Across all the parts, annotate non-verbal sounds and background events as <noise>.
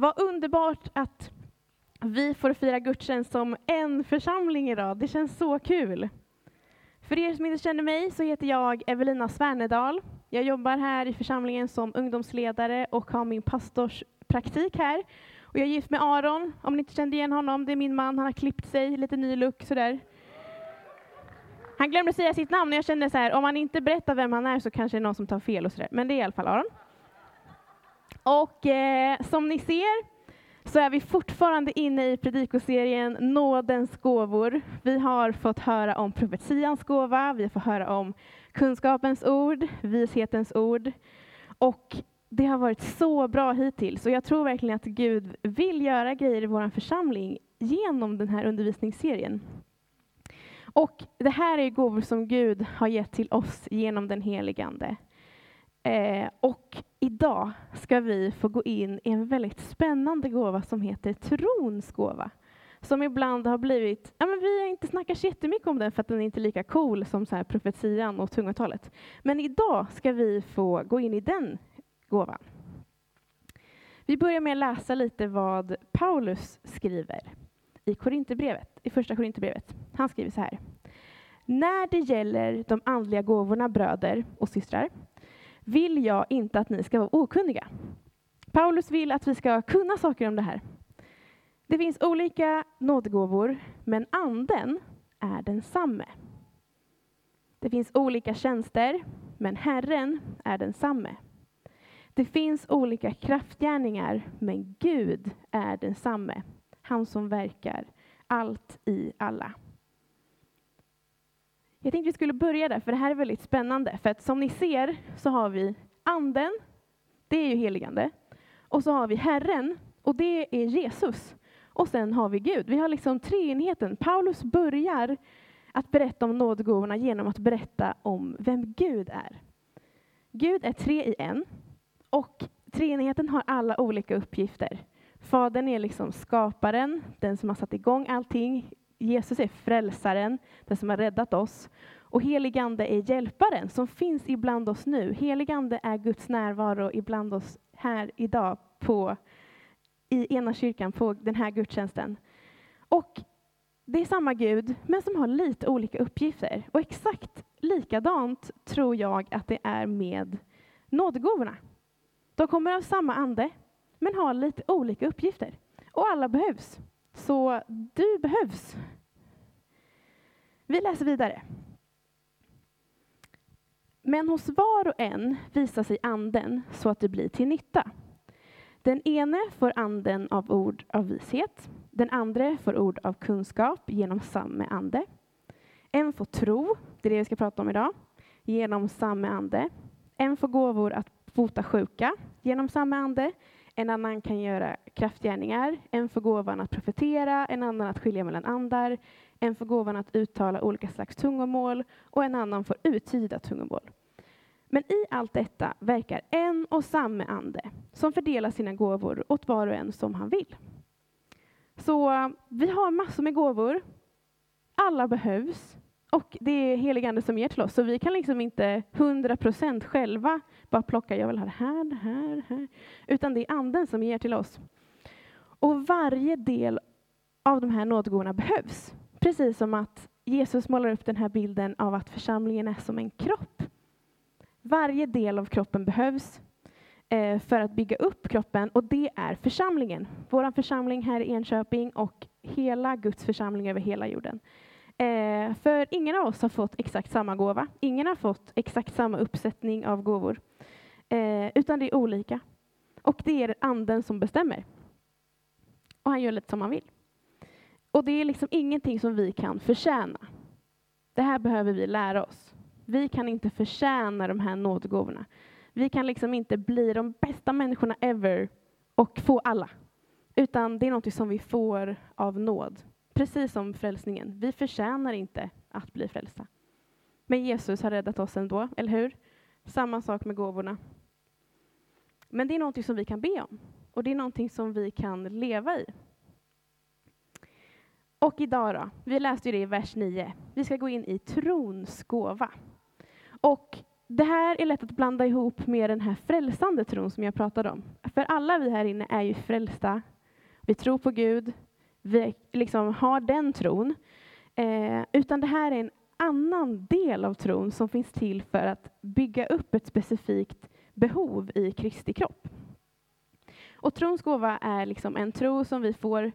Vad underbart att vi får fira gudstjänst som en församling idag. Det känns så kul. För er som inte känner mig så heter jag Evelina Svernedal. Jag jobbar här i församlingen som ungdomsledare och har min pastorspraktik här. Och jag är gift med Aron, om ni inte kände igen honom. Det är min man, han har klippt sig, lite ny look sådär. Han glömde säga sitt namn och jag kände så här, om han inte berättar vem han är så kanske det är någon som tar fel och sådär. Men det är i alla fall Aron. Och eh, som ni ser så är vi fortfarande inne i predikoserien Nådens gåvor. Vi har fått höra om profetians gåva, vi har fått höra om kunskapens ord, vishetens ord. Och det har varit så bra hittills och jag tror verkligen att Gud vill göra grejer i vår församling genom den här undervisningsserien. Och det här är gåvor som Gud har gett till oss genom den helige Ande. Eh, och idag ska vi få gå in i en väldigt spännande gåva som heter trons gåva. Som ibland har blivit, ja men vi har inte snackat så jättemycket om den för att den är inte lika cool som så här profetian och tungotalet. Men idag ska vi få gå in i den gåvan. Vi börjar med att läsa lite vad Paulus skriver i Korinthierbrevet, i första Korinthierbrevet. Han skriver så här. När det gäller de andliga gåvorna, bröder och systrar, vill jag inte att ni ska vara okunniga. Paulus vill att vi ska kunna saker om det här. Det finns olika nådegåvor, men anden är densamme. Det finns olika tjänster, men Herren är densamme. Det finns olika kraftgärningar, men Gud är densamme. Han som verkar allt i alla. Jag tänkte vi skulle börja där, för det här är väldigt spännande. För att som ni ser så har vi anden, det är ju heligande. Och så har vi Herren, och det är Jesus. Och sen har vi Gud. Vi har liksom treenigheten. Paulus börjar att berätta om nådgåvorna genom att berätta om vem Gud är. Gud är tre i en. Och treenigheten har alla olika uppgifter. Fadern är liksom skaparen, den som har satt igång allting. Jesus är frälsaren, den som har räddat oss. Och heligande är hjälparen som finns ibland oss nu. Heligande är Guds närvaro ibland oss här idag på, i ena kyrkan på den här gudstjänsten. Och det är samma Gud, men som har lite olika uppgifter. Och exakt likadant tror jag att det är med nådegåvorna. De kommer av samma ande, men har lite olika uppgifter. Och alla behövs. Så du behövs. Vi läser vidare. Men hos var och en visar sig anden så att det blir till nytta. Den ene får anden av ord av vishet, den andra får ord av kunskap genom samma ande. En får tro, det är det vi ska prata om idag, genom samma ande. En får gåvor att bota sjuka genom samma ande. En annan kan göra kraftgärningar, en får gåvan att profetera, en annan att skilja mellan andar, en får gåvan att uttala olika slags tungomål och en annan får uttyda tungomål. Men i allt detta verkar en och samma ande som fördelar sina gåvor åt var och en som han vill. Så vi har massor med gåvor. Alla behövs. Och det är helig ande som ger till oss, så vi kan liksom inte hundra procent själva bara plocka, jag vill ha det här, det här, det här. Utan det är anden som ger till oss. Och varje del av de här nådegåvorna behövs. Precis som att Jesus målar upp den här bilden av att församlingen är som en kropp. Varje del av kroppen behövs eh, för att bygga upp kroppen och det är församlingen. Vår församling här i Enköping och hela Guds församling över hela jorden. Eh, för ingen av oss har fått exakt samma gåva. Ingen har fått exakt samma uppsättning av gåvor. Eh, utan det är olika. Och det är anden som bestämmer. Och han gör lite som han vill. Och det är liksom ingenting som vi kan förtjäna. Det här behöver vi lära oss. Vi kan inte förtjäna de här nådgåvorna. Vi kan liksom inte bli de bästa människorna ever och få alla. Utan det är något som vi får av nåd. Precis som frälsningen. Vi förtjänar inte att bli frälsta. Men Jesus har räddat oss ändå, eller hur? Samma sak med gåvorna. Men det är någonting som vi kan be om. Och det är någonting som vi kan leva i. Och idag då, vi läste ju det i vers 9. Vi ska gå in i trons gåva. Och det här är lätt att blanda ihop med den här frälsande tron som jag pratade om. För alla vi här inne är ju frälsta. Vi tror på Gud. Vi liksom har den tron. Eh, utan det här är en annan del av tron som finns till för att bygga upp ett specifikt behov i Kristi kropp. Och trons gåva är liksom en tro som vi får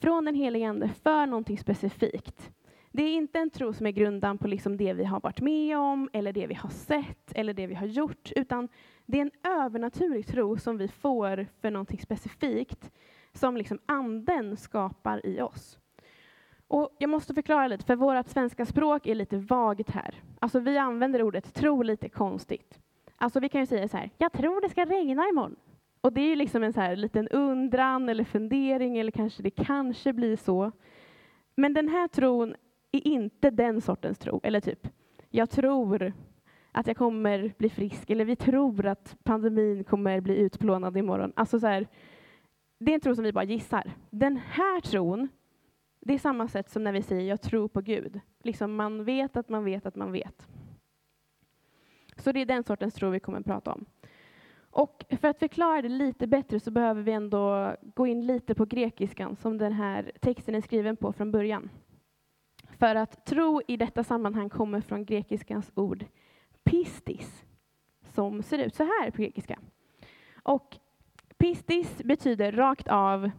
från den helige Ande för någonting specifikt. Det är inte en tro som är grundad på liksom det vi har varit med om, eller det vi har sett, eller det vi har gjort, utan det är en övernaturlig tro som vi får för någonting specifikt, som liksom anden skapar i oss. Och jag måste förklara lite, för vårt svenska språk är lite vagt här. Alltså vi använder ordet tro lite konstigt. Alltså vi kan ju säga så här, jag tror det ska regna imorgon. Och det är ju liksom en så här liten undran eller fundering, eller kanske det kanske blir så. Men den här tron är inte den sortens tro. Eller typ, jag tror att jag kommer bli frisk, eller vi tror att pandemin kommer bli utplånad imorgon. Alltså så här, det är en tro som vi bara gissar. Den här tron, det är samma sätt som när vi säger jag tror på Gud. Liksom man vet att man vet att man vet. Så det är den sortens tro vi kommer att prata om. Och för att förklara det lite bättre så behöver vi ändå gå in lite på grekiskan som den här texten är skriven på från början. För att tro i detta sammanhang kommer från grekiskans ord pistis, som ser ut så här på grekiska. Och pistis betyder rakt av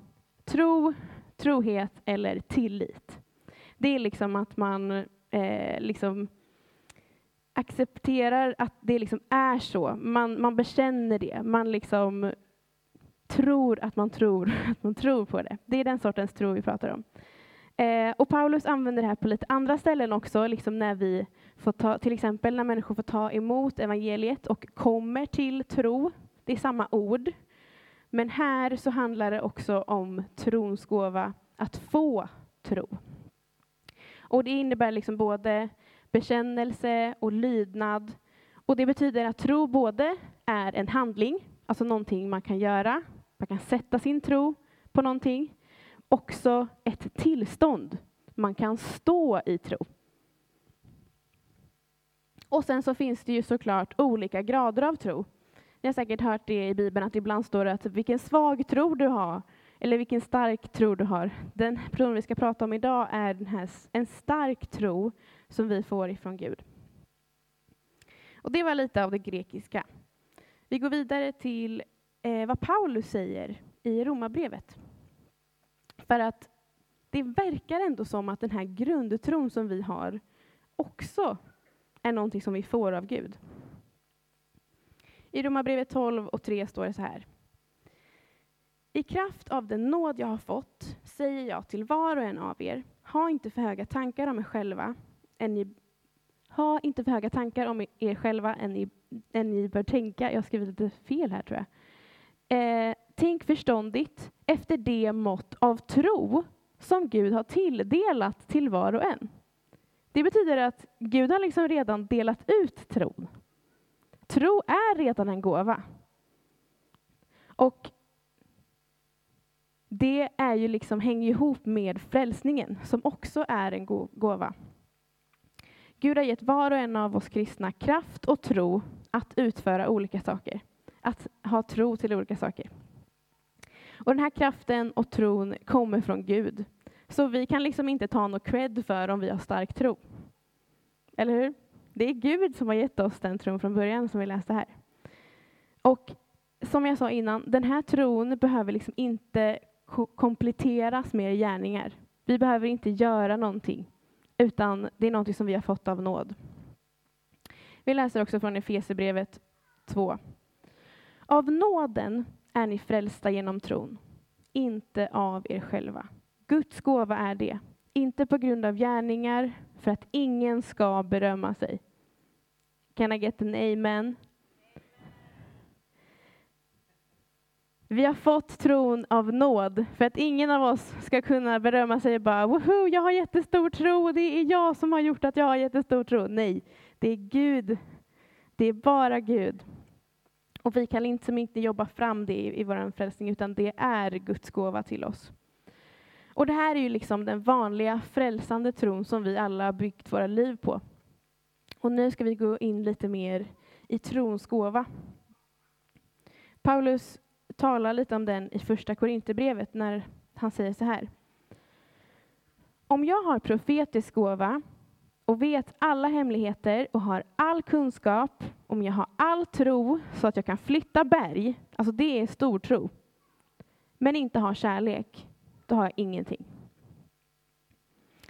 tro, trohet eller tillit. Det är liksom att man eh, liksom accepterar att det liksom är så. Man, man bekänner det. Man liksom tror att man tror <laughs> att man tror på det. Det är den sortens tro vi pratar om. Eh, och Paulus använder det här på lite andra ställen också, liksom när vi får ta, till exempel när människor får ta emot evangeliet och kommer till tro. Det är samma ord. Men här så handlar det också om trons gåva, att få tro. Och det innebär liksom både bekännelse och lydnad. Och det betyder att tro både är en handling, alltså någonting man kan göra, man kan sätta sin tro på någonting, också ett tillstånd. Man kan stå i tro. Och sen så finns det ju såklart olika grader av tro. Ni har säkert hört det i Bibeln att ibland står det att vilken svag tro du har, eller vilken stark tro du har. Den person vi ska prata om idag är den här, en stark tro som vi får ifrån Gud. Och det var lite av det grekiska. Vi går vidare till eh, vad Paulus säger i Romarbrevet. För att det verkar ändå som att den här grundtron som vi har också är någonting som vi får av Gud. I Romarbrevet 12 och 3 står det så här. I kraft av den nåd jag har fått säger jag till var och en av er, ha inte för höga tankar om er själva, än ni, ha inte för höga tankar om er själva än ni, än ni bör tänka. Jag har skrivit lite fel här tror jag. Eh, tänk förståndigt efter det mått av tro som Gud har tilldelat till var och en. Det betyder att Gud har liksom redan delat ut tron. Tro är redan en gåva. Och det är ju liksom, hänger ihop med frälsningen, som också är en gåva. Gud har gett var och en av oss kristna kraft och tro att utföra olika saker. Att ha tro till olika saker. Och den här kraften och tron kommer från Gud. Så vi kan liksom inte ta något cred för om vi har stark tro. Eller hur? Det är Gud som har gett oss den tron från början som vi läste här. Och som jag sa innan, den här tron behöver liksom inte kompletteras med gärningar. Vi behöver inte göra någonting, utan det är någonting som vi har fått av nåd. Vi läser också från Efesierbrevet 2. Av nåden är ni frälsta genom tron, inte av er själva. Guds gåva är det, inte på grund av gärningar, för att ingen ska berömma sig. Can I get an amen? Vi har fått tron av nåd för att ingen av oss ska kunna berömma sig och bara woho, jag har jättestor tro det är jag som har gjort att jag har jättestor tro. Nej, det är Gud. Det är bara Gud. Och vi kan inte, som inte jobba fram det i, i vår frälsning, utan det är Guds gåva till oss. Och det här är ju liksom den vanliga frälsande tron som vi alla har byggt våra liv på. Och nu ska vi gå in lite mer i trons gåva. Paulus talar lite om den i första Korinthierbrevet när han säger så här. Om jag har profetisk gåva och vet alla hemligheter och har all kunskap, om jag har all tro så att jag kan flytta berg, alltså det är stor tro, men inte har kärlek, då har jag ingenting.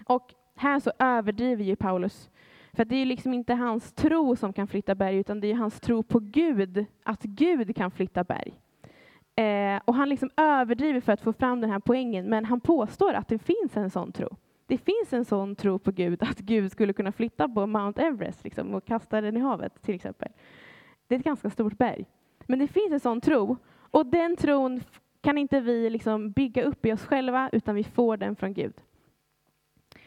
Och här så överdriver ju Paulus, för det är ju liksom inte hans tro som kan flytta berg, utan det är hans tro på Gud, att Gud kan flytta berg. Eh, och han liksom överdriver för att få fram den här poängen, men han påstår att det finns en sån tro. Det finns en sån tro på Gud, att Gud skulle kunna flytta på Mount Everest liksom, och kasta den i havet, till exempel. Det är ett ganska stort berg. Men det finns en sån tro, och den tron kan inte vi liksom bygga upp i oss själva, utan vi får den från Gud.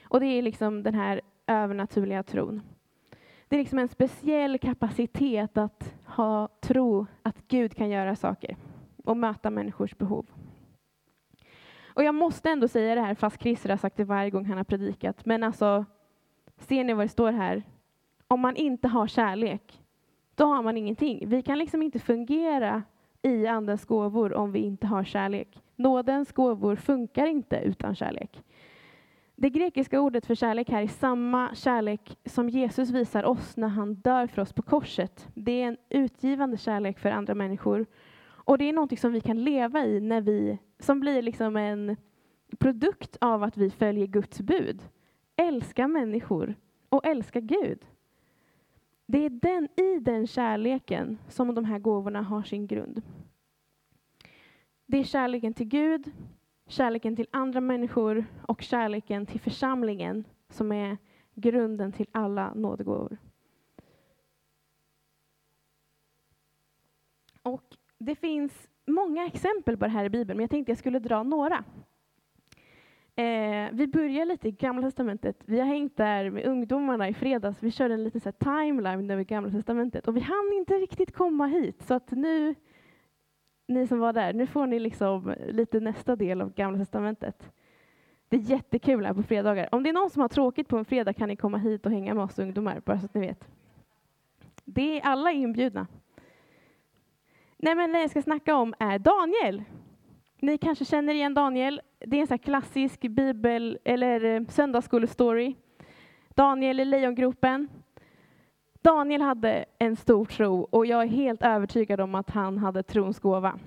Och det är liksom den här övernaturliga tron. Det är liksom en speciell kapacitet att ha tro att Gud kan göra saker och möta människors behov. Och jag måste ändå säga det här, fast Christer har sagt det varje gång han har predikat. Men alltså, ser ni vad det står här? Om man inte har kärlek, då har man ingenting. Vi kan liksom inte fungera i Andens gåvor om vi inte har kärlek. Nådens gåvor funkar inte utan kärlek. Det grekiska ordet för kärlek här är samma kärlek som Jesus visar oss när han dör för oss på korset. Det är en utgivande kärlek för andra människor. Och det är något som vi kan leva i när vi, som blir liksom en produkt av att vi följer Guds bud. Älska människor och älska Gud. Det är den, i den kärleken som de här gåvorna har sin grund. Det är kärleken till Gud, kärleken till andra människor och kärleken till församlingen som är grunden till alla nådegåvor. Och det finns många exempel på det här i Bibeln, men jag tänkte jag skulle dra några. Eh, vi börjar lite i Gamla Testamentet. Vi har hängt där med ungdomarna i fredags. Vi körde en liten så timeline över Gamla Testamentet och vi hann inte riktigt komma hit. Så att nu, ni som var där, nu får ni liksom lite nästa del av Gamla Testamentet. Det är jättekul här på fredagar. Om det är någon som har tråkigt på en fredag kan ni komma hit och hänga med oss ungdomar, bara så att ni vet. Det är alla inbjudna. Nej, men det jag ska snacka om är Daniel. Ni kanske känner igen Daniel. Det är en sån klassisk bibel eller eh, söndagsskolestory. Daniel i lejongropen. Daniel hade en stor tro och jag är helt övertygad om att han hade trons gåva.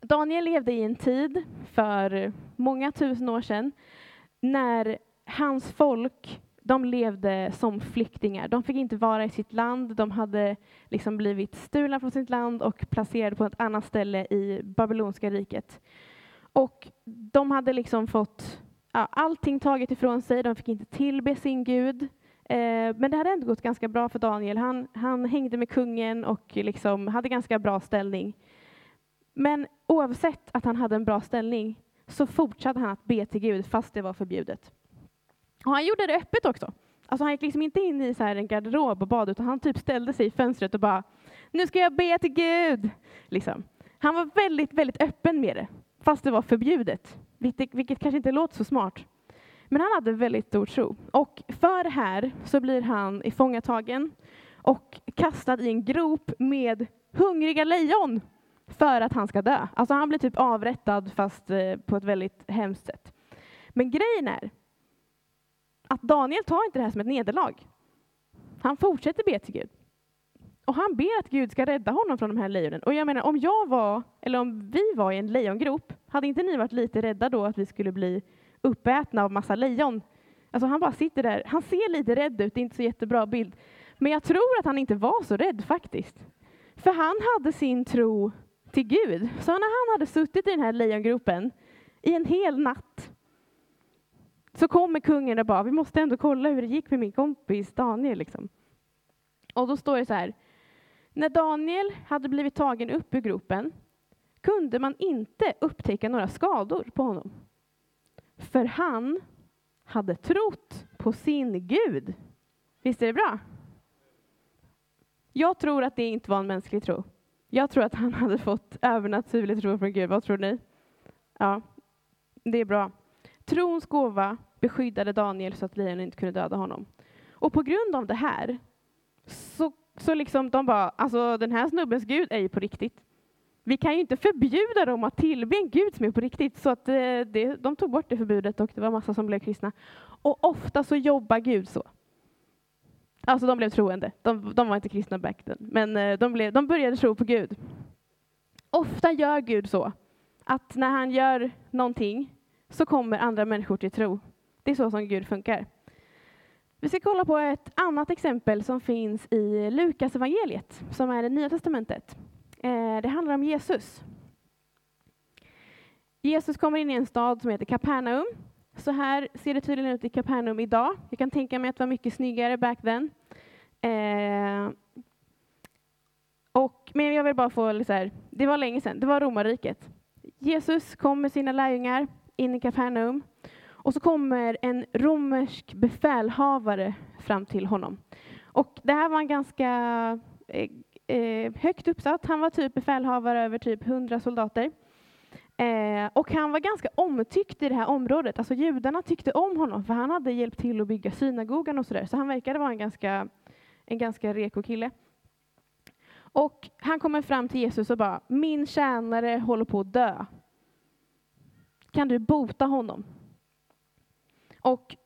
Daniel levde i en tid för många tusen år sedan när hans folk de levde som flyktingar. De fick inte vara i sitt land. De hade liksom blivit stulna från sitt land och placerade på ett annat ställe i babylonska riket. Och de hade liksom fått ja, allting taget ifrån sig. De fick inte tillbe sin gud. Eh, men det hade ändå gått ganska bra för Daniel. Han, han hängde med kungen och liksom hade ganska bra ställning. Men oavsett att han hade en bra ställning så fortsatte han att be till Gud fast det var förbjudet. Och han gjorde det öppet också. Alltså han gick liksom inte in i så här en garderob och bad, utan han typ ställde sig i fönstret och bara, nu ska jag be till Gud. Liksom. Han var väldigt, väldigt öppen med det, fast det var förbjudet, vilket, vilket kanske inte låter så smart. Men han hade väldigt stor tro. Och för det här så blir han ifångatagen och kastad i en grop med hungriga lejon för att han ska dö. Alltså han blir typ avrättad fast eh, på ett väldigt hemskt sätt. Men grejen är att Daniel tar inte det här som ett nederlag. Han fortsätter be till Gud. Och han ber att Gud ska rädda honom från de här lejonen. Och jag menar, om jag var, eller om vi var i en lejongrop, hade inte ni varit lite rädda då att vi skulle bli uppätna av massa lejon? Alltså han bara sitter där, han ser lite rädd ut, det är inte så jättebra bild. Men jag tror att han inte var så rädd faktiskt. För han hade sin tro till Gud. Så när han hade suttit i den här lejongropen i en hel natt så kommer kungen och bara, vi måste ändå kolla hur det gick med min kompis Daniel. Liksom. Och då står det så här, när Daniel hade blivit tagen upp ur gropen kunde man inte upptäcka några skador på honom. För han hade trott på sin Gud. Visst är det bra? Jag tror att det inte var en mänsklig tro. Jag tror att han hade fått övernaturlig tro från Gud. Vad tror ni? Ja, det är bra. Trons gåva beskyddade Daniel så att lejonen inte kunde döda honom. Och på grund av det här så så liksom de bara, alltså den här snubbens Gud är ju på riktigt. Vi kan ju inte förbjuda dem att tillbe en Gud som är på riktigt. Så att eh, det, de tog bort det förbudet och det var massa som blev kristna. Och ofta så jobbar Gud så. Alltså de blev troende. De, de var inte kristna back then. Men eh, de, blev, de började tro på Gud. Ofta gör Gud så att när han gör någonting så kommer andra människor till tro. Det är så som Gud funkar. Vi ska kolla på ett annat exempel som finns i Lukas evangeliet, som är det nya testamentet. Eh, det handlar om Jesus. Jesus kommer in i en stad som heter Kapernaum. Så här ser det tydligen ut i Kapernaum idag. Jag kan tänka mig att det var mycket snyggare back then. Eh, och, men jag vill bara få så här, det var länge sedan, det var romarriket. Jesus kom med sina lärjungar in i Kapernaum och så kommer en romersk befälhavare fram till honom. Och det här var en ganska eh, eh högt uppsatt. Han var typ befälhavare över typ 100 soldater. Eh, och han var ganska omtyckt i det här området. Alltså judarna tyckte om honom för han hade hjälpt till att bygga synagogan och sådär. Så han verkade vara en ganska, en ganska reko kille. Och han kommer fram till Jesus och bara, min tjänare håller på att dö. Kan du bota honom? Och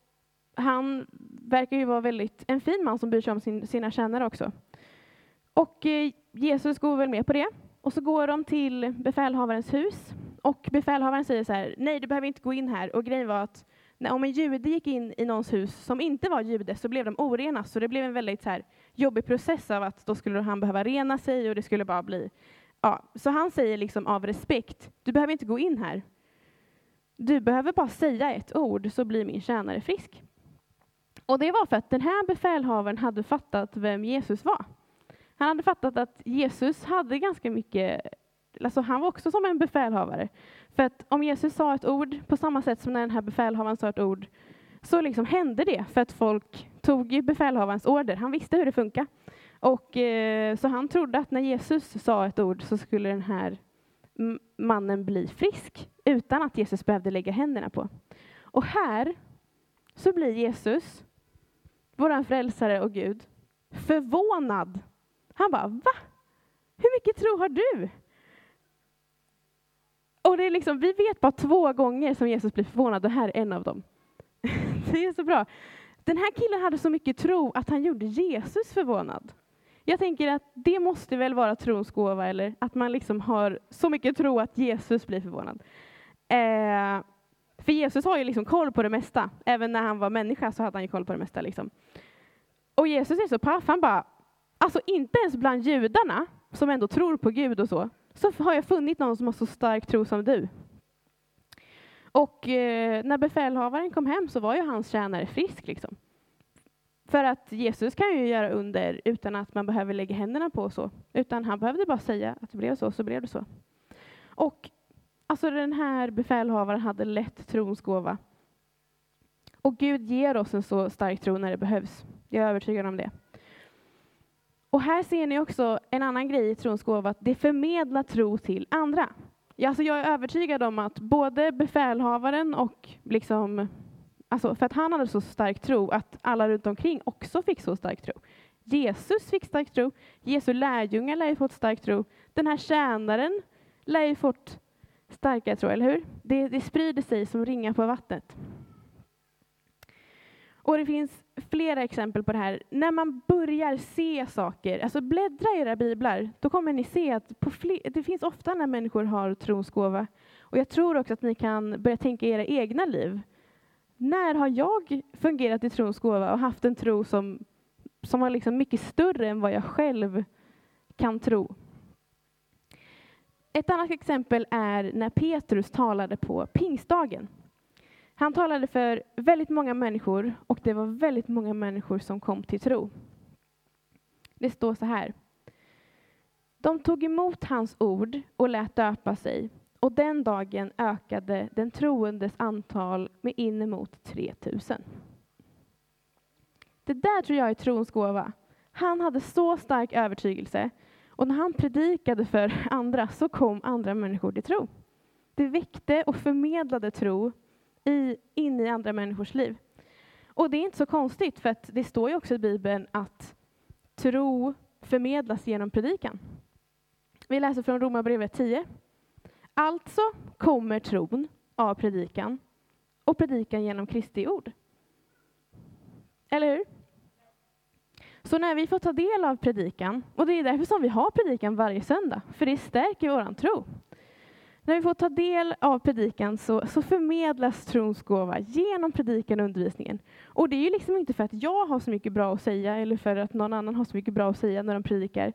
han verkar ju vara väldigt en fin man som bryr sig om sin, sina tjänare också. Och eh, Jesus går väl med på det. Och så går de till befälhavarens hus. Och befälhavaren säger så här, nej du behöver inte gå in här. Och grejen var att när, om en jude gick in i någons hus som inte var jude så blev de orena. Så det blev en väldigt så här, jobbig process av att då skulle han behöva rena sig och det skulle bara bli... Ja, så han säger liksom av respekt, du behöver inte gå in här. Du behöver bara säga ett ord så blir min tjänare frisk. Och det var för att den här befälhavaren hade fattat vem Jesus var. Han hade fattat att Jesus hade ganska mycket, alltså han var också som en befälhavare. För att om Jesus sa ett ord på samma sätt som när den här befälhavaren sa ett ord, så liksom hände det för att folk tog befälhavarens order. Han visste hur det funkar. Och, eh, så han trodde att när Jesus sa ett ord så skulle den här mannen bli frisk utan att Jesus behövde lägga händerna på. Och här så blir Jesus, vår frälsare och Gud, förvånad han bara, va? Hur mycket tro har du? Och det är liksom, vi vet bara två gånger som Jesus blir förvånad och här är en av dem. <laughs> det är så bra. Den här killen hade så mycket tro att han gjorde Jesus förvånad. Jag tänker att det måste väl vara trons gåva, eller att man liksom har så mycket tro att Jesus blir förvånad. Eh, för Jesus har ju liksom koll på det mesta. Även när han var människa så hade han ju koll på det mesta. Liksom. Och Jesus är så paff, han bara, Alltså inte ens bland judarna, som ändå tror på Gud och så, så har jag funnit någon som har så stark tro som du. Och eh, när befälhavaren kom hem så var ju hans tjänare frisk. Liksom. För att Jesus kan ju göra under utan att man behöver lägga händerna på så. Utan han behövde bara säga att det blev så, så blev det så. Och alltså den här befälhavaren hade lätt trons gåva. Och Gud ger oss en så stark tro när det behövs. Jag är övertygad om det. Och här ser ni också en annan grej i trons gåva, att det förmedlar tro till andra. Ja, alltså jag är övertygad om att både befälhavaren och liksom, alltså för att han hade så stark tro, att alla runt omkring också fick så stark tro. Jesus fick stark tro, Jesu lärjungar lär ju fått stark tro, den här tjänaren lär ju fått starkare tro, eller hur? Det, det sprider sig som ringar på vattnet. Och det finns flera exempel på det här. När man börjar se saker, alltså bläddra i era biblar, då kommer ni se att på fler, det finns ofta när människor har trons gåva. Och jag tror också att ni kan börja tänka i era egna liv. När har jag fungerat i trons gåva och haft en tro som, som var liksom mycket större än vad jag själv kan tro? Ett annat exempel är när Petrus talade på pingstdagen. Han talade för väldigt många människor och det var väldigt många människor som kom till tro. Det står så här. De tog emot hans ord och lät döpa sig och den dagen ökade den troendes antal med inemot 3000. Det där tror jag är trons gåva. Han hade så stark övertygelse och när han predikade för <laughs> andra så kom andra människor till tro. Det väckte och förmedlade tro i, in i andra människors liv. Och det är inte så konstigt, för att det står ju också i Bibeln att tro förmedlas genom predikan. Vi läser från Romarbrevet 10. Alltså kommer tron av predikan och predikan genom Kristi ord. Eller hur? Så när vi får ta del av predikan, och det är därför som vi har predikan varje söndag, för det stärker vår tro. När vi får ta del av predikan så, så förmedlas trons gåva genom predikan och undervisningen. Och det är ju liksom inte för att jag har så mycket bra att säga eller för att någon annan har så mycket bra att säga när de predikar,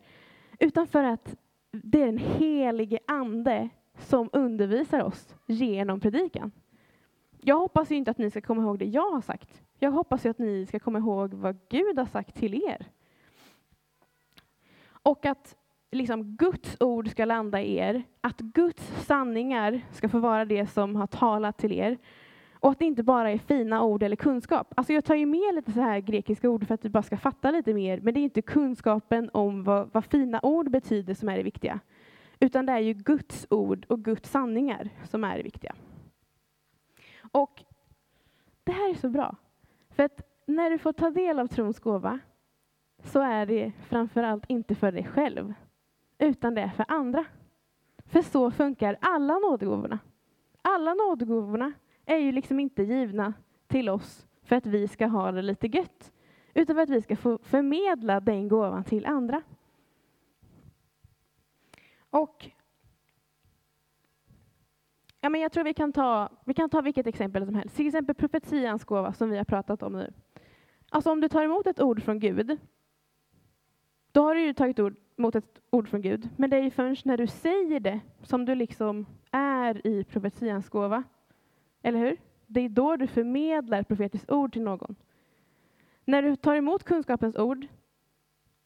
utan för att det är den helige Ande som undervisar oss genom predikan. Jag hoppas ju inte att ni ska komma ihåg det jag har sagt. Jag hoppas ju att ni ska komma ihåg vad Gud har sagt till er. Och att liksom Guds ord ska landa i er, att Guds sanningar ska få vara det som har talat till er. Och att det inte bara är fina ord eller kunskap. Alltså jag tar ju med lite så här grekiska ord för att vi bara ska fatta lite mer, men det är inte kunskapen om vad, vad fina ord betyder som är det viktiga. Utan det är ju Guds ord och Guds sanningar som är det viktiga. Och det här är så bra. För att när du får ta del av trons gåva så är det framförallt inte för dig själv, utan det är för andra. För så funkar alla nådegåvorna. Alla nådegåvorna är ju liksom inte givna till oss för att vi ska ha det lite gött, utan för att vi ska få förmedla den gåvan till andra. Och ja, men jag tror vi kan ta, vi kan ta vilket exempel som helst. Till exempel profetians gåva som vi har pratat om nu. Alltså om du tar emot ett ord från Gud, då har du ju tagit emot ett ord från Gud. Men det är ju först när du säger det som du liksom är i profetians gåva. Eller hur? Det är då du förmedlar profetiskt ord till någon. När du tar emot kunskapens ord,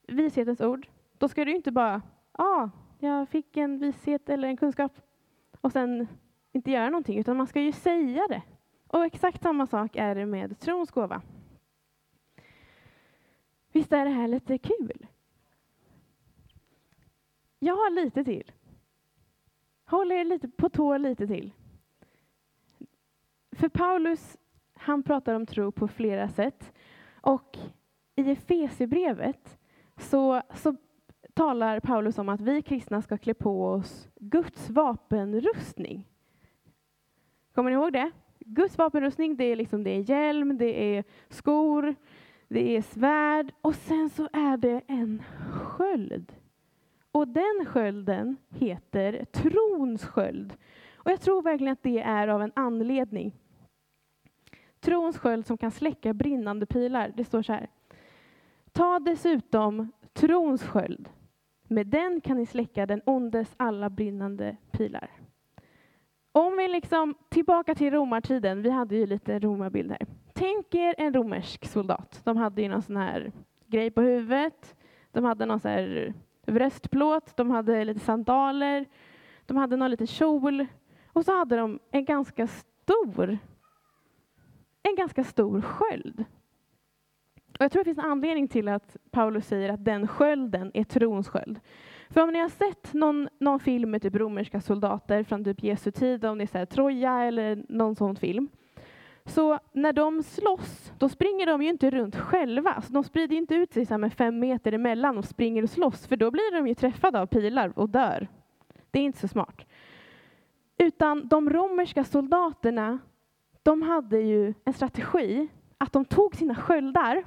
vishetens ord, då ska du inte bara, ja, ah, jag fick en vishet eller en kunskap och sen inte göra någonting, utan man ska ju säga det. Och exakt samma sak är det med trons gåva. Visst är det här lite kul? Jag har lite till. Håll er lite på tå lite till. För Paulus, han pratar om tro på flera sätt. Och i Efesierbrevet så, så talar Paulus om att vi kristna ska klä på oss Guds vapenrustning. Kommer ni ihåg det? Guds vapenrustning, det är, liksom, det är hjälm, det är skor, det är svärd och sen så är det en sköld. Och den skölden heter trons sköld. Och jag tror verkligen att det är av en anledning. Trons sköld som kan släcka brinnande pilar. Det står så här. Ta dessutom trons sköld. Med den kan ni släcka den ondes alla brinnande pilar. Om vi liksom, tillbaka till romartiden, vi hade ju lite romarbild här. Tänk er en romersk soldat. De hade ju någon sån här grej på huvudet. De hade någon sån här bröstplåt, de hade lite sandaler, de hade någon liten kjol och så hade de en ganska stor, en ganska stor sköld. Och jag tror det finns en anledning till att Paulus säger att den skölden är trons sköld. För om ni har sett någon, någon film med typ romerska soldater från typ Jesu tid, om det är så här Troja eller någon sån film, så när de slåss, då springer de ju inte runt själva. Så de sprider inte ut sig så med fem meter emellan och springer och slåss, för då blir de ju träffade av pilar och dör. Det är inte så smart. Utan de romerska soldaterna, de hade ju en strategi att de tog sina sköldar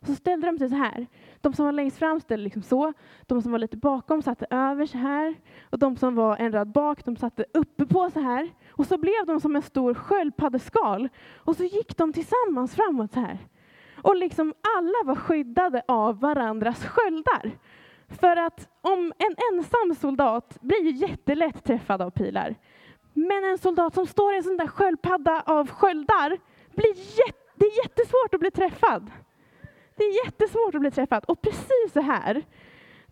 och så ställde de sig så här. De som var längst fram ställde liksom så. De som var lite bakom satte över så här. Och de som var en rad bak, de satte uppe på så här. Och så blev de som en stor sköldpaddeskal. Och så gick de tillsammans framåt så här. Och liksom alla var skyddade av varandras sköldar. För att om en ensam soldat blir ju jättelätt träffad av pilar. Men en soldat som står i en sån där sköldpadda av sköldar blir jätte, det är jättesvårt att bli träffad. Det är jättesvårt att bli träffad. Och precis så här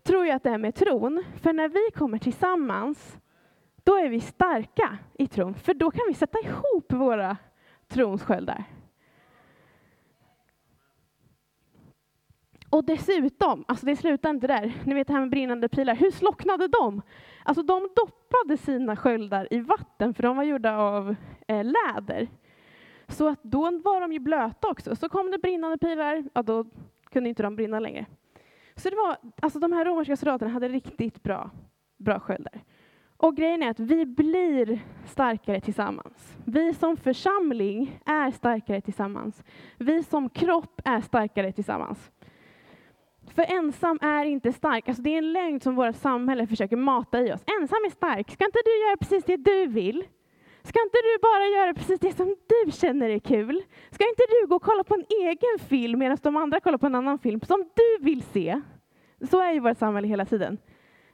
tror jag att det är med tron. För när vi kommer tillsammans, då är vi starka i tron. För då kan vi sätta ihop våra tronsköldar. Och dessutom, alltså det slutar inte där, ni vet det här med brinnande pilar, hur slocknade de? Alltså de doppade sina sköldar i vatten för de var gjorda av eh, läder. Så att då var de ju blöta också. Så kom det brinnande pilar, ja då kunde inte de brinna längre. Så det var, alltså de här romerska soldaterna hade riktigt bra, bra sköldar. Och grejen är att vi blir starkare tillsammans. Vi som församling är starkare tillsammans. Vi som kropp är starkare tillsammans. För ensam är inte stark. Alltså det är en lögn som vårt samhälle försöker mata i oss. Ensam är stark. Ska inte du göra precis det du vill? Ska inte du bara göra precis det som du känner är kul? Ska inte du gå och kolla på en egen film medan de andra kollar på en annan film som du vill se? Så är ju vårt samhälle hela tiden.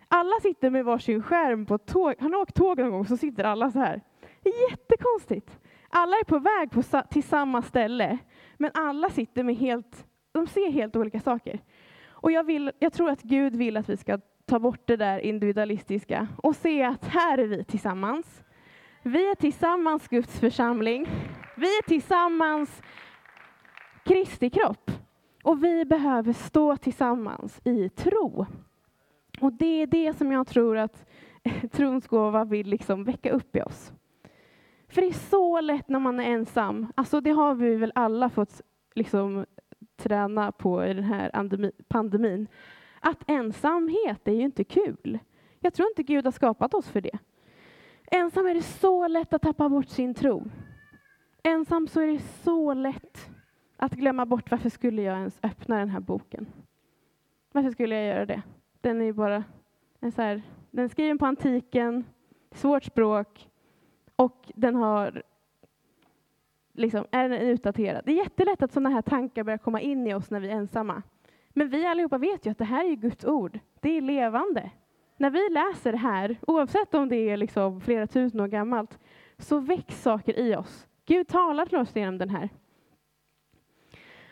Alla sitter med varsin skärm på tåg. Har ni åkt tåg någon gång så sitter alla så här. Det är jättekonstigt. Alla är på väg på, till samma ställe, men alla sitter med helt, de ser helt olika saker. Och jag, vill, jag tror att Gud vill att vi ska ta bort det där individualistiska och se att här är vi tillsammans. Vi är tillsammans Guds församling. Vi är tillsammans Kristi kropp. Och vi behöver stå tillsammans i tro. Och det är det som jag tror att <laughs> trons gåva vill liksom väcka upp i oss. För det är så lätt när man är ensam. Alltså det har vi väl alla fått liksom träna på i den här pandemin. Att ensamhet är ju inte kul. Jag tror inte Gud har skapat oss för det. Ensam är det så lätt att tappa bort sin tro. Ensam så är det så lätt att glömma bort varför skulle jag ens öppna den här boken. Varför skulle jag göra det? Den är ju bara en så här, den är skriven på antiken, svårt språk och den har liksom, är den utdaterad. Det är jättelätt att sådana här tankar börjar komma in i oss när vi är ensamma. Men vi allihopa vet ju att det här är Guds ord. Det är levande. När vi läser det här, oavsett om det är liksom flera tusen år gammalt, så väcks saker i oss. Gud talar till oss genom den här.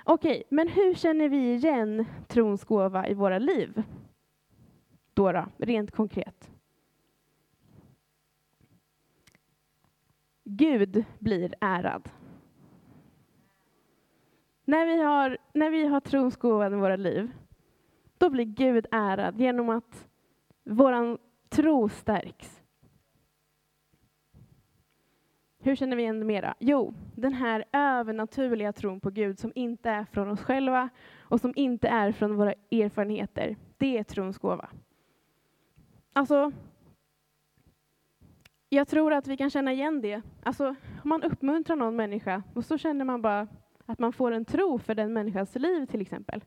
Okej, men hur känner vi igen trons gåva i våra liv? Då, då rent konkret. Gud blir ärad. När vi har, när vi har trons gåva i våra liv, då blir Gud ärad genom att vår tro stärks. Hur känner vi igen det mera? Jo, den här övernaturliga tron på Gud som inte är från oss själva och som inte är från våra erfarenheter. Det är trons gåva. Alltså, jag tror att vi kan känna igen det. Alltså, om man uppmuntrar någon människa och så känner man bara att man får en tro för den människans liv till exempel,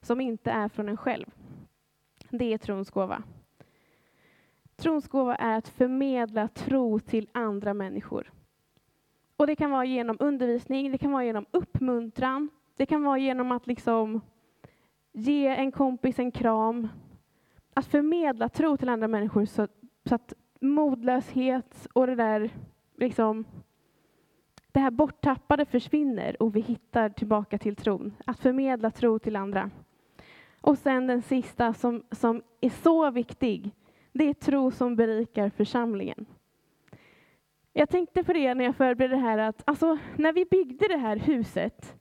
som inte är från en själv. Det är trons gåva. Trons gåva är att förmedla tro till andra människor. Och det kan vara genom undervisning, det kan vara genom uppmuntran, det kan vara genom att liksom ge en kompis en kram. Att förmedla tro till andra människor så, så att modlöshet och det där liksom det här borttappade försvinner och vi hittar tillbaka till tron. Att förmedla tro till andra. Och sen den sista som, som är så viktig. Det är tro som berikar församlingen. Jag tänkte på det när jag förberedde det här att alltså, när vi byggde det här huset,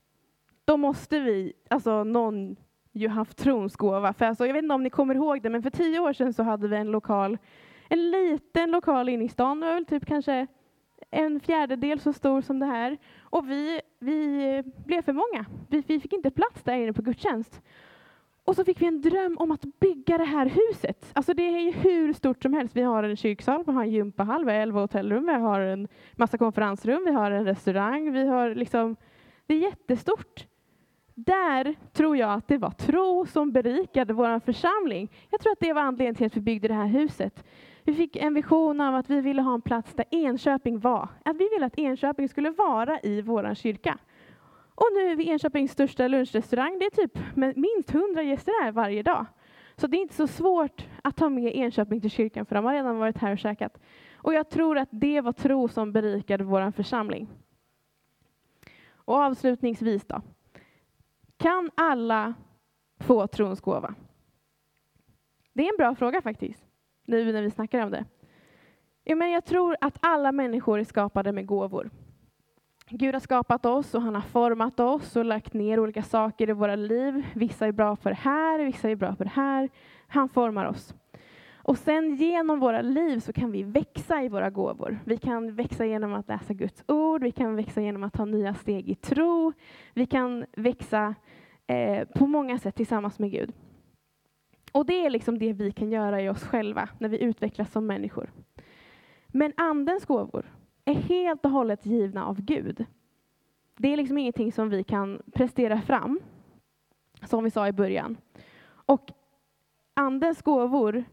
då måste vi, alltså någon ju haft trons gåva. För alltså, jag vet inte om ni kommer ihåg det, men för tio år sedan så hade vi en lokal, en liten lokal inne i stan, det var väl typ kanske en fjärdedel så stor som det här. Och vi, vi blev för många. Vi, vi fick inte plats där inne på gudstjänst. Och så fick vi en dröm om att bygga det här huset. Alltså det är ju hur stort som helst. Vi har en kyrksal, vi har en gympahall, vi har elva hotellrum, vi har en massa konferensrum, vi har en restaurang, vi har liksom... Det är jättestort. Där tror jag att det var tro som berikade vår församling. Jag tror att det var anledningen till att vi byggde det här huset. Vi fick en vision av att vi ville ha en plats där Enköping var. Att vi ville att Enköping skulle vara i vår kyrka. Och nu är vi Enköpings största lunchrestaurang. Det är typ minst 100 gäster här varje dag. Så det är inte så svårt att ta med Enköping till kyrkan, för de har redan varit här och käkat. Och jag tror att det var tro som berikade vår församling. Och avslutningsvis då. Kan alla få trons gåva? Det är en bra fråga faktiskt nu när vi snackar om det? Ja, men jag tror att alla människor är skapade med gåvor. Gud har skapat oss och han har format oss och lagt ner olika saker i våra liv. Vissa är bra på det här, vissa är bra på det här. Han formar oss. Och sen genom våra liv så kan vi växa i våra gåvor. Vi kan växa genom att läsa Guds ord, vi kan växa genom att ta nya steg i tro. Vi kan växa eh, på många sätt tillsammans med Gud. Och det är liksom det vi kan göra i oss själva när vi utvecklas som människor. Men andens gåvor är helt och hållet givna av Gud. Det är liksom ingenting som vi kan prestera fram, som vi sa i början. Och andens gåvor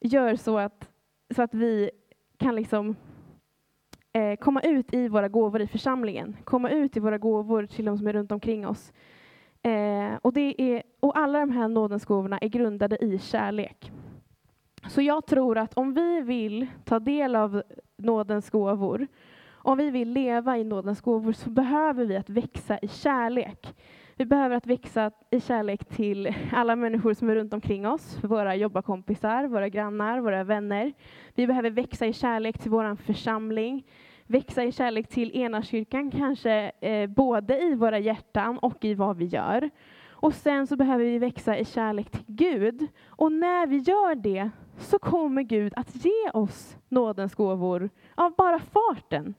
gör så att, så att vi kan liksom eh, komma ut i våra gåvor i församlingen, komma ut i våra gåvor till de som är runt omkring oss. Eh, och, det är, och alla de här nådens gåvorna är grundade i kärlek. Så jag tror att om vi vill ta del av nådens gåvor, om vi vill leva i nådens gåvor, så behöver vi att växa i kärlek. Vi behöver att växa i kärlek till alla människor som är runt omkring oss, våra jobbarkompisar, våra grannar, våra vänner. Vi behöver växa i kärlek till vår församling, växa i kärlek till enakyrkan, kanske eh, både i våra hjärtan och i vad vi gör. Och sen så behöver vi växa i kärlek till Gud. Och när vi gör det så kommer Gud att ge oss nådens gåvor av bara farten.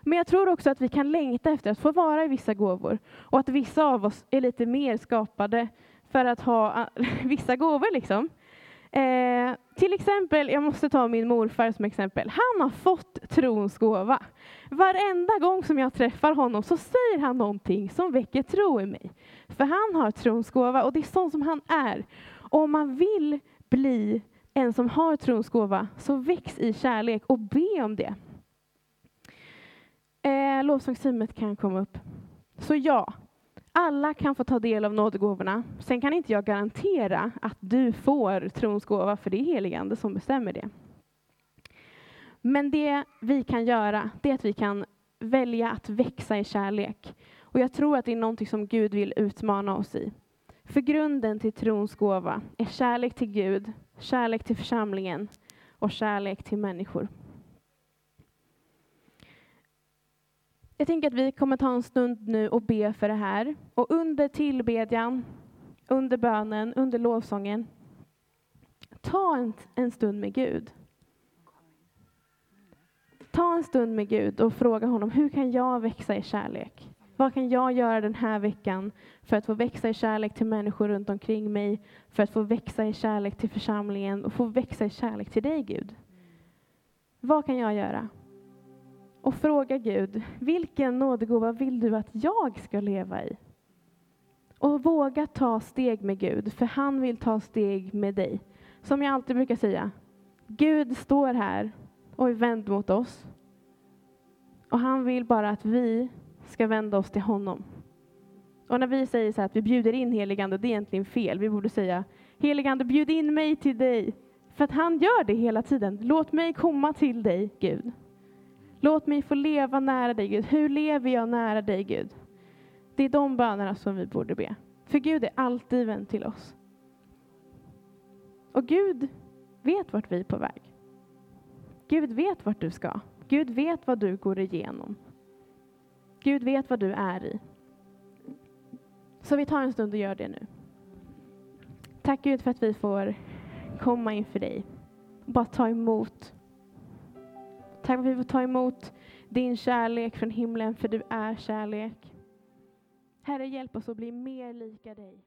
Men jag tror också att vi kan längta efter att få vara i vissa gåvor och att vissa av oss är lite mer skapade för att ha <laughs> vissa gåvor. Liksom. Eh, till exempel, jag måste ta min morfar som exempel. Han har fått trons gåva. Varenda gång som jag träffar honom så säger han någonting som väcker tro i mig. För han har trons gåva och det är sån som han är. Och om man vill bli en som har trons gåva, så väx i kärlek och be om det. Eh, lovsångsteamet kan komma upp. Så ja, alla kan få ta del av nådegåvorna. Sen kan inte jag garantera att du får trons gåva, för det är heligande som bestämmer det. Men det vi kan göra, det är att vi kan välja att växa i kärlek. Och jag tror att det är någonting som Gud vill utmana oss i. För grunden till trons gåva är kärlek till Gud, kärlek till församlingen och kärlek till människor. Jag tänker att vi kommer ta en stund nu och be för det här. Och under tillbedjan, under bönen, under lovsången, ta en, en stund med Gud. Ta en stund med Gud och fråga honom, hur kan jag växa i kärlek? Vad kan jag göra den här veckan för att få växa i kärlek till människor runt omkring mig, för att få växa i kärlek till församlingen och få växa i kärlek till dig, Gud? Vad kan jag göra? Och fråga Gud, vilken nådegåva vill du att jag ska leva i? Och våga ta steg med Gud, för han vill ta steg med dig. Som jag alltid brukar säga, Gud står här och är vänd mot oss. Och han vill bara att vi ska vända oss till honom. Och när vi säger så här att vi bjuder in heligande, det är egentligen fel. Vi borde säga heligande, bjud in mig till dig. För att han gör det hela tiden. Låt mig komma till dig, Gud. Låt mig få leva nära dig, Gud. Hur lever jag nära dig, Gud? Det är de bönerna som vi borde be. För Gud är alltid vän till oss. Och Gud vet vart vi är på väg. Gud vet vart du ska. Gud vet vad du går igenom. Gud vet vad du är i. Så vi tar en stund och gör det nu. Tack Gud för att vi får komma inför dig och bara ta emot. Tack för att vi får ta emot din kärlek från himlen, för du är kärlek. Herre, hjälp oss att bli mer lika dig.